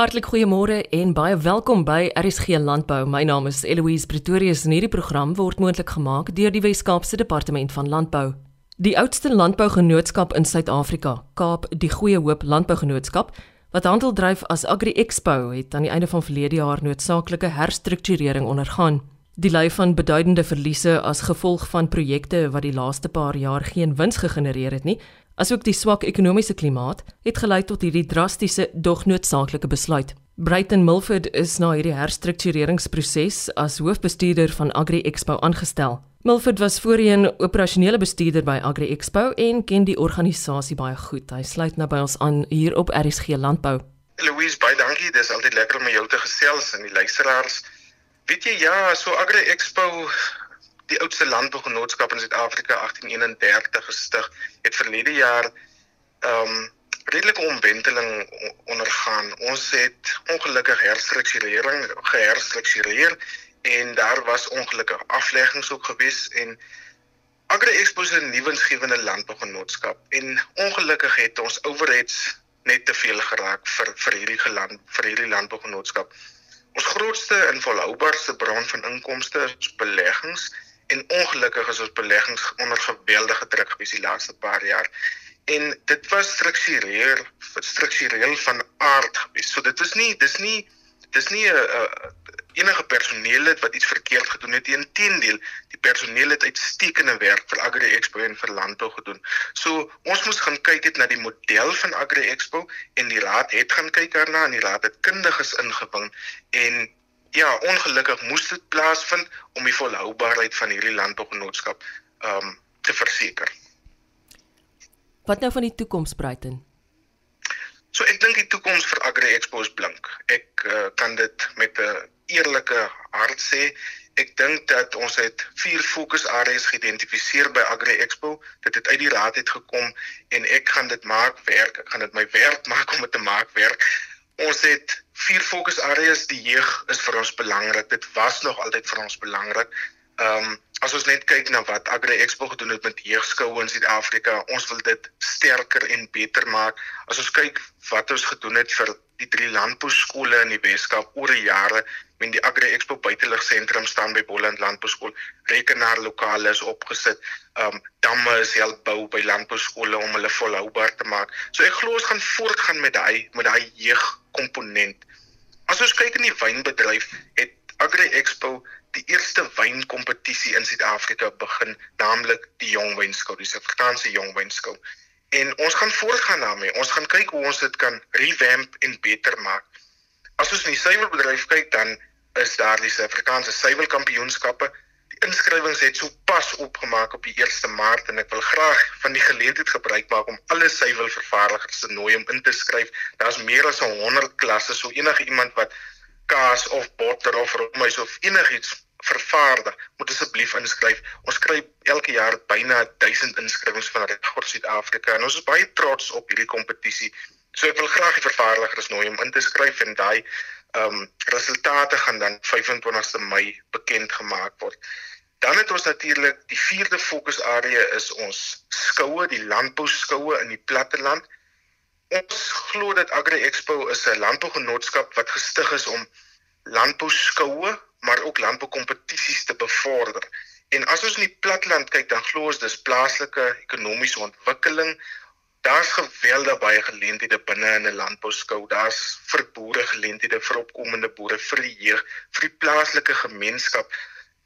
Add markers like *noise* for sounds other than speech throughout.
Hartlik goeiemôre en baie welkom by RSG Landbou. My naam is Eloise Pretorius en hierdie program word moontlik gemaak deur die Wes-Kaapse Departement van Landbou. Die oudste landbougenootskap in Suid-Afrika, Kaap Die Goeie Hoop Landbougenootskap, wat handel dryf as Agri Expo, het aan die einde van verlede jaar noodsaaklike herstrukturering ondergaan. Die ly van beduidende verliese as gevolg van projekte wat die laaste paar jaar geen wins gegenereer het nie, asook die swak ekonomiese klimaat, het gelei tot hierdie drastiese dog noodsaaklike besluit. Brighton Milford is na hierdie herstruktureringsproses as hoofbestuurder van Agri Expo aangestel. Milford was voorheen operasionele bestuurder by Agri Expo en ken die organisasie baie goed. Hy sluit nou by ons aan hier op RSG Landbou. Louise, baie dankie. Dis altyd lekker om jou te gesels en die luisteraars Weet jy ja, so Agri Expo die oudste landbougenootskap in Suid-Afrika 1831 gestig het verlede jaar ehm um, redelike omwenteling ondergaan. Ons het ongelukkig herstrukturering geherstruktureer en daar was ongelukkige afleggings ook gewees en Agri Expo 'n nuwensgewende landbougenootskap en ongelukkig het ons overheads net te veel geraak vir vir hierdie geland vir hierdie landbougenootskap. Ons grootste en volhoubaarste bron van inkomste is beleggings en ongelukkig is ons beleggings onder geweldige druk gewees die laaste paar jaar. En dit was struktureel struktureel van aard gewees. So dit is nie dis nie dis nie 'n enige personeellid wat iets verkeerd gedoen het. Inteendeel, die personeel het uitstekende werk vir Agri Expo en vir landbou gedoen. So ons moes gaan kyk net na die model van Agri Expo en die raad het gaan kyk daarna en die raad het kundiges ingewing en ja, ongelukkig moes dit plaasvind om die volhoubaarheid van hierdie landbougenootskap ehm um, te verseker. Wat nou van die toekoms, Bruiten? So ek dink die toekoms vir Agri Expo is blink. Ek uh, kan dit met 'n eerlike hart sê, ek dink dat ons het vier fokusareas geïdentifiseer by Agri Expo. Dit het uit die raad uit gekom en ek gaan dit maak werk. Ek gaan dit my werk *laughs* maak om dit te maak werk. Ons het vier fokusareas. Die jeug is vir ons belangrik. Dit was nog altyd vir ons belangrik. Ehm um, as ons net kyk na wat Agri Expo gedoen het met jeugskoue in Suid-Afrika, ons wil dit sterker en beter maak. As ons kyk wat ons gedoen het vir die drie landbouskole in die Weskaap oor die jare met die Agri Expo buitelug sentrum staan by Bolland Landbouskool, rekenaar lokale is opgesit, um, damme is help bou by landbouskole om hulle volhoubaar te maak. So ek glo ons gaan voortgaan met daai met daai jeugkomponent. As ons kyk in die wynbedryf, het Agri Expo die eerste wynkompetisie in Suid-Afrika begin, naamlik die Jong Wynskou, die Suid-Afrikaanse Jong Wynskou. En ons gaan voortgaan daarmee. Ons gaan kyk hoe ons dit kan revamp en beter maak. As ons in die suiwelbedryf kyk, dan is daar die Suid-Afrikaanse suiwelkampioenskappe. Die inskrywings het sopas opgemaak op die 1 Maart en ek wil graag van die geleentheid gebruik maak om alle suiwelvervaardigers te nooi om in te skryf. Daar's meer as 100 klasse, so enige iemand wat kaas of botter of roomys of enigiets vervaardig, moet asseblief inskryf. Ons kry elke jaar byna 1000 inskrywings van regoor Suid-Afrika en ons is baie trots op hierdie kompetisie. So ek wil graag die vervaardigers nooi om in te skryf en daai ehm um, resultate gaan dan 25ste Mei bekend gemaak word. Dan het ons natuurlik die vierde fokusarea is ons skoue, die landbou skoue in die platteland. Ons glo dat Agri Expo is 'n landbougenootskap wat gestig is om landbouskoue, maar ook landboukompetisies te bevorder. En as ons in die platteland kyk, dan glo ons dis plaaslike ekonomiese ontwikkeling. Daar's geweldig baie geleenthede binne in 'n landbouskou. Daar's vir boere geleenthede vir opkomende boere, vir die jeug, vir die plaaslike gemeenskap.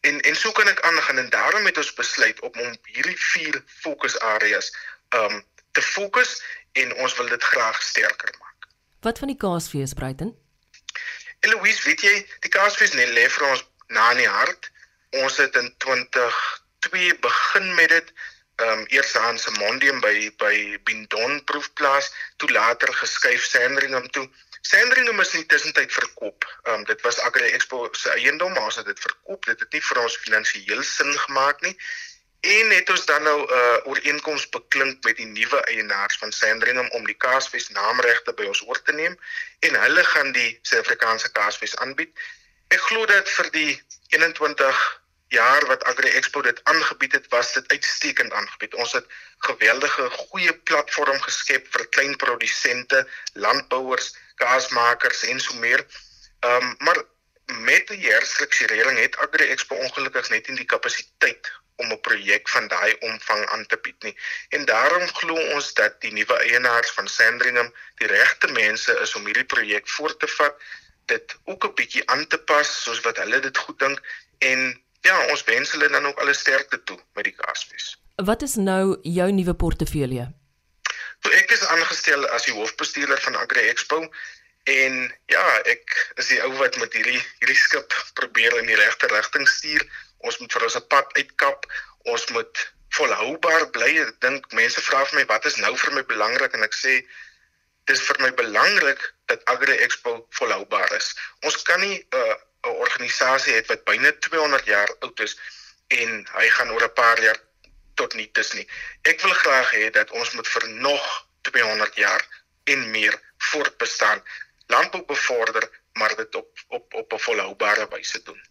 En en so kan ek aangaan en daarom het ons besluit om om hierdie vier fokusareas um te fokus en ons wil dit graag sterker maak. Wat van die kaasfees Bruiten? Eloise, weet jy, die kaasfees net lê vir ons na in die hart. Ons het in 2002 begin met dit. Ehm um, eers aan se Mondium by by Bindon proefplaas, toe later geskuif Sandringham toe. Sandringham is in die tussentyd verkoop. Ehm um, dit was Agri Expo se eiendom, maar ons het dit verkoop. Dit het nie vir ons finansiëel sin gemaak nie. En het ons dan nou 'n uh, ooreenkoms beklink met die nuwe eienaars van Sandringham om die Kaasfees naamregte by ons oor te neem en hulle gaan die Suid-Afrikaanse Kaasfees aanbied. Ek glo dat vir die 21 jaar wat Agri Expo dit aangebied het, was dit uitstekend aangebied. Ons het geweldige goeie platform geskep vir klein produsente, landbouers, kaasmakers en so meer. Ehm um, maar met die herstrukturering het Agri Expo ongelukkig net nie die kapasiteit om 'n projek van daai omvang aan te bied nie. En daarom glo ons dat die nuwe eienaars van Sandringham die regte mense is om hierdie projek voort te vat, dit ook 'n bietjie aan te pas soos wat hulle dit goed dink en ja, ons wens hulle dan ook alle sterkte toe met die Kaasfees. Wat is nou jou nuwe portefeulje? So ek is aangestel as die hoofbestuurder van Agri Expo en ja, ek is die ou wat met hierdie hierdie skip probeer in die regte rigting stuur. Ons moet vir ons 'n pad uitkap. Ons moet volhoubaar bly. Ek dink mense vra vir my wat is nou vir my belangrik en ek sê dis vir my belangrik dat Agri Expo volhoubaar is. Ons kan nie 'n uh, 'n organisasie hê wat byna 200 jaar oud is en hy gaan oor 'n paar jaar tot niks nie. Ek wil graag hê dat ons moet vir nog 200 jaar en meer voortbestaan, landbou bevorder, maar dit op op op 'n volhoubare wyse doen.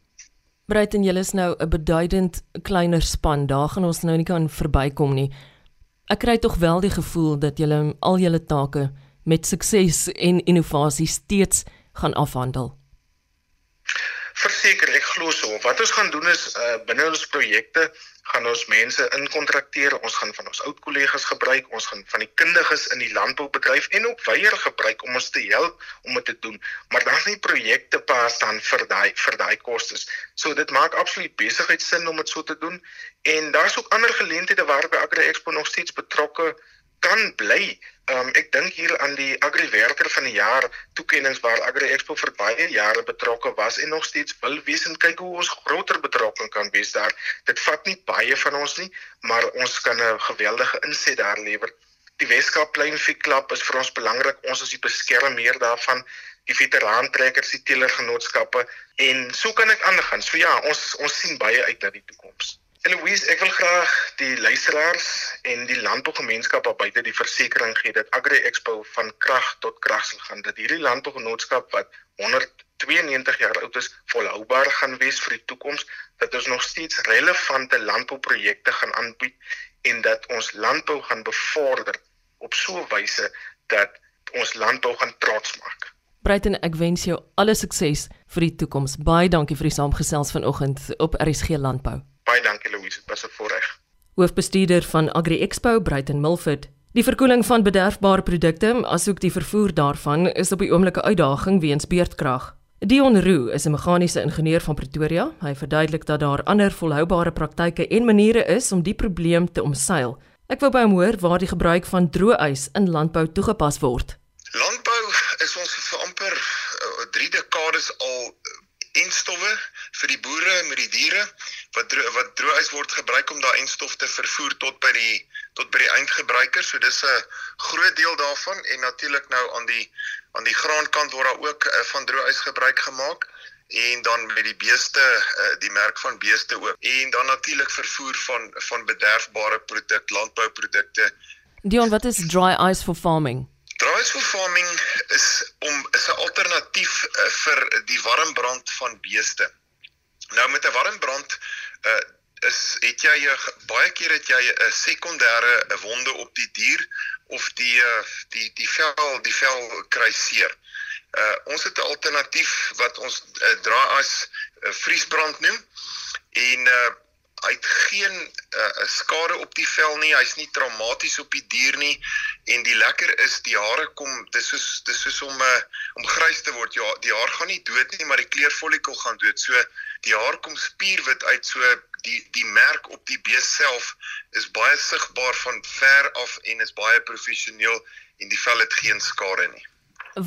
Breiten julle is nou 'n beduidend kleiner span. Daar gaan ons nou nie kan verbykom nie. Ek kry tog wel die gevoel dat julle al julle take met sukses en innovasie steeds gaan afhandel. Verseker, ek glo so. Wat ons gaan doen is uh, binne ons projekte gaan ons mense inkontrakteer. Ons gaan van ons oud kollegas gebruik. Ons gaan van die kundiges in die landboubedryf en ook weier gebruik om ons te help om dit te doen. Maar daar's nie projekte pas dan vir daai vir daai kostes. So dit maak absoluut besigheid sin om dit so te doen. En daar's ook ander geleenthede waarby Agri Expo nog steeds betrokke kan bly. Um, ek dink hier aan die Agri Werker van die Jaar toekenninge waar Agri Expo vir baie jare betrokke was en nog steeds wil wees en kyk hoe ons groter betrokking kan wees daar. Dit vat nie baie van ons nie, maar ons kan 'n geweldige inset daar lewer. Die Weskaap Pleinvee Klub is vir ons belangrik. Ons is die beskermer daarvan die veteraantrekkers, die teelergenootskappe en so kan ek aangaan. So ja, ons ons sien baie uit na die toekoms. Eloise, ek wil graag die luisteraars en die landbougemeenskap buite die versekering gee dat Agri Expo van krag tot krag sal gaan. Dat hierdie landbougenootskap wat 192 jaar oud is, volhoubaar gaan wees vir die toekoms, dat ons nog steeds relevante landbouprojekte gaan aanbied en dat ons landbou gaan bevorder op so 'n wyse dat ons landbou gaan trots maak. Breiten, ek wens jou alle sukses vir die toekoms. Baie dankie vir die saamgesels vanoggend op RSG Landbou. Baie dankie Louise, dit was 'n voorreg. Hoofbestuurder van Agri Expo, Bruiten Milford. Die verkoeling van bederfbare produkte, asook die vervoer daarvan, is op die oomblik 'n uitdaging weens beurtkrag. Dion Roo is 'n meganiese ingenieur van Pretoria. Hy verduidelik dat daar ander volhoubare praktyke en maniere is om die probleem te omseil. Ek wou by hom hoor waar die gebruik van droëys in landbou toegepas word. Landbou is ons vir amper 3 uh, dekades al en stowwe vir die boere met die diere wat dro wat droëys word gebruik om daai enstof te vervoer tot by die tot by die eindgebruiker. So dis 'n groot deel daarvan en natuurlik nou aan die aan die graankant word daar ook uh, van droëys gebruik gemaak en dan met die beeste uh, die merk van beeste ook en dan natuurlik vervoer van van bederfbare produk landbouprodukte. Dion, wat is dry ice for farming? Draaisvoer farming is om is 'n alternatief uh, vir die warm brand van beeste. Nou met 'n warm brand uh, is het jy jy baie keer het jy 'n sekondêre wonde op die dier of die uh, die die vel die vel kry seer. Uh, ons het 'n alternatief wat ons uh, draai as uh, vriesbrand noem en uh, hy het geen uh, skade op die vel nie, hy's nie traumaties op die dier nie en die lekker is die hare kom dis soos dis soos om uh, om grys te word. Ja, die haar gaan nie dood nie, maar die kleurfollikel gaan dood. So die haar kom spierwit uit. So die die merk op die bees self is baie sigbaar van ver af en is baie professioneel en die vel het geen skade nie.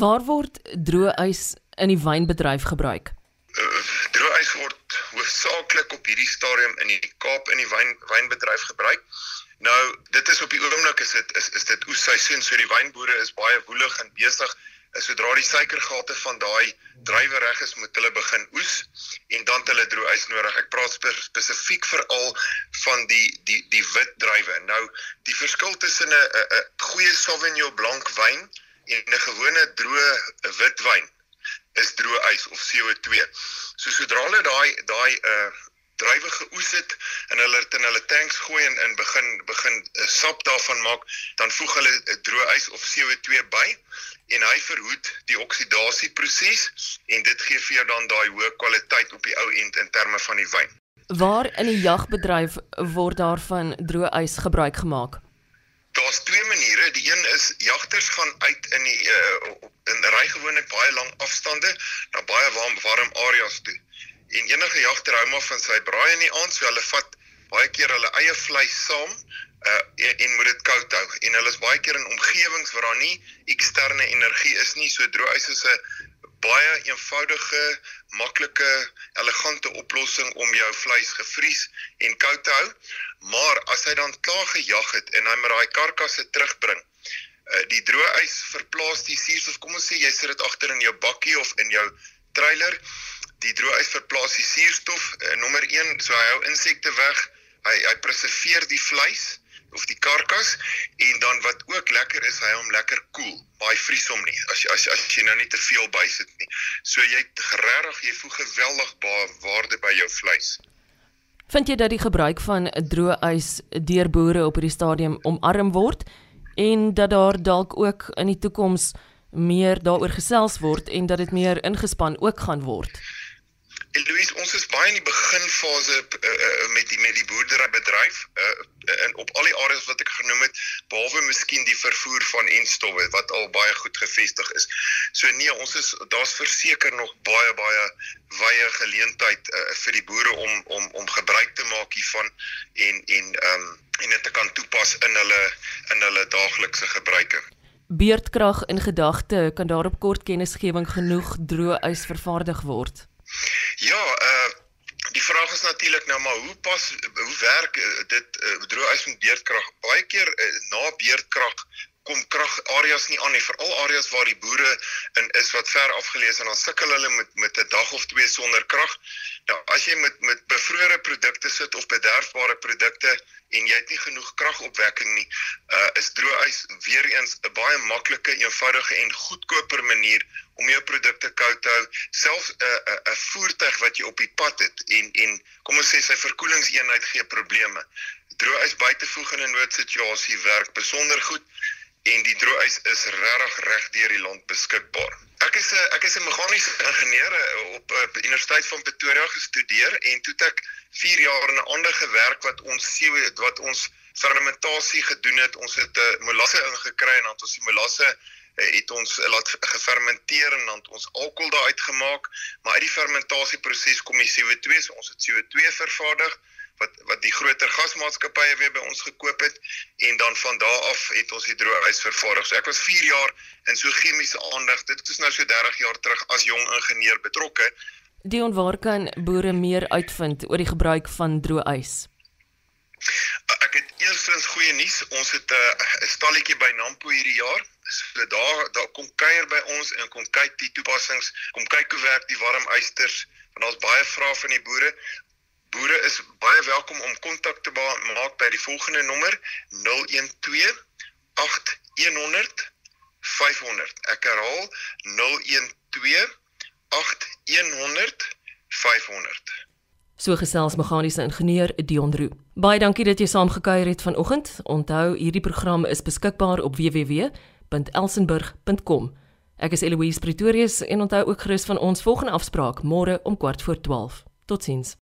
Waar word droë ys in die wynbedryf gebruik? Uh, droëys word hoofsaaklik op hierdie stadium in die Kaap in die wyn wynbedryf gebruik. Nou, dit is op die oomblik is dit is is dit oesseisoen, so die wynboere is baie woelig en besig. Sodra die suikergate van daai druiwe reg is, moet hulle begin oes en dan hulle droëys nodig. Ek praat spesifiek veral van die die die wit druiwe. Nou, die verskil tussen 'n 'n goeie Sauvignon Blanc wyn en 'n gewone droë wit wyn is droë ys of CO2. So sodra hulle daai daai uh druiwe geoes het en hulle dit in hulle tanks gooi en in begin begin uh, sap daarvan maak, dan voeg hulle 'n droë ys of CO2 by en hy verhoed die oksidasieproses en dit gee vir jou dan daai hoë kwaliteit op die ou end in terme van die wyn. Waar in die jagbedryf word daarvan droë ys gebruik gemaak? Daar's twee maniere. Die een is jagters gaan uit in die uh, in ry gewoonlik baie lang afstande na baie warm warm areas toe. En enige jagter hou maar van sy braai in die aand, so hulle vat baie keer hulle eie vleis saam uh en, en moet dit koud hou. En hulle is baie keer in omgewings waar daar nie eksterne energie is nie. So droë ys is 'n baie eenvoudige, maklike, elegante oplossing om jou vleis gevries en koud te hou. Maar as hy dan klaar gejag het en hy met daai karkasse terugbring, uh die droë ys verplaas die suurstof. Kom ons sê jy sit dit agter in jou bakkie of in jou trailer. Die droë ys verplaas die suurstof. Uh, nommer 1, so hy hou insekte weg. Hy hy preserveer die vleis of die karkas en dan wat ook lekker is, hy hom lekker koel. Cool, maar hy vries hom nie as as, as jy nou nie te veel bysit nie. So jy regtig jy voeg geweldig baie waarde by jou vleis. Vind jy dat die gebruik van droë ys deur boere op hierdie stadium omarm word en dat daar dalk ook in die toekoms meer daaroor gesels word en dat dit meer ingespan ook gaan word? En Louis, ons is baie in die beginfase uh, uh, met die met die boerderybedryf uh, en op al die areas wat ek genoem het, behalwe miskien die vervoer van enstowwe wat al baie goed gevestig is. So nee, ons is daar's verseker nog baie baie wye geleentheid uh, vir die boere om om om gebruik te maak hiervan en en ehm um, en dit te kan toepas in hulle in hulle daaglikse gebruike. Beerdkrag in gedagte kan daarop kort kennisgewing genoeg droë ys vervaardig word. Ja, uh die vraag is natuurlik nou maar hoe pas hoe werk uh, dit uh, droë ys met beerdkrag? Baie keer uh, na beerdkrag kom kragareas nie aan nie, veral areas waar die boere in is wat ver afgeleë is en dan sukkel hulle met met 'n dag of twee sonder krag. Nou as jy met met bevrore produkte sit of bederfbare produkte en jy het nie genoeg kragopwekking nie, uh, is droëys weer eens 'n baie maklike, eenvoudige en goedkoper manier om jou produkte koud te hou. Selfs 'n uh, 'n uh, 'n voertuig wat jy op die pad het en en kom ons sê sy verkoelingseenheid gee probleme. Droëys by te voeg in 'n noodsituasie werk besonder goed en die droëys is regtig reg deur die land beskikbaar. Ek is 'n ek is 'n meganiese ingenieur op op Universiteit van Pretoria gestudeer en toe het ek 4 jaar in 'n ander gewerk wat ons wat ons fermentasie gedoen het. Ons het 'n uh, molasse ingekry en dan het ons die molasse uh, het ons uh, laat gefermenteer en dan het ons alkohol daaruit gemaak, maar uit die fermentasieproses kom die CO2, so ons het CO2 vervaardig wat wat die groter gasmaatskappye weer by ons gekoop het en dan van daar af het ons die droë ys vervaardig. So ek was 4 jaar in so chemiese aandag. Dit is nou so 30 jaar terug as jong ingenieur betrokke. Dion, waar kan boere meer uitvind oor die gebruik van droë ys? Ek het eerstens goeie nuus. Ons het 'n uh, stalletjie by Nampo hierdie jaar. So daar daar kom kuier by ons en kom kyk die toepassings, kom kyk hoe werk die warm ysters want daar's baie vrae van die boere. Boere is baie welkom om kontak te maak by die volgende nommer 012 8100 500. Ek herhaal 012 8100 500. So gesels meganiese ingenieur Dion Roo. Baie dankie dat jy saamgekuier het vanoggend. Onthou, hierdie program is beskikbaar op www.elsenburg.com. Ek is Eloise Pretorius en onthou ook gerus van ons volgende afspraak môre om 12:15. Totsiens.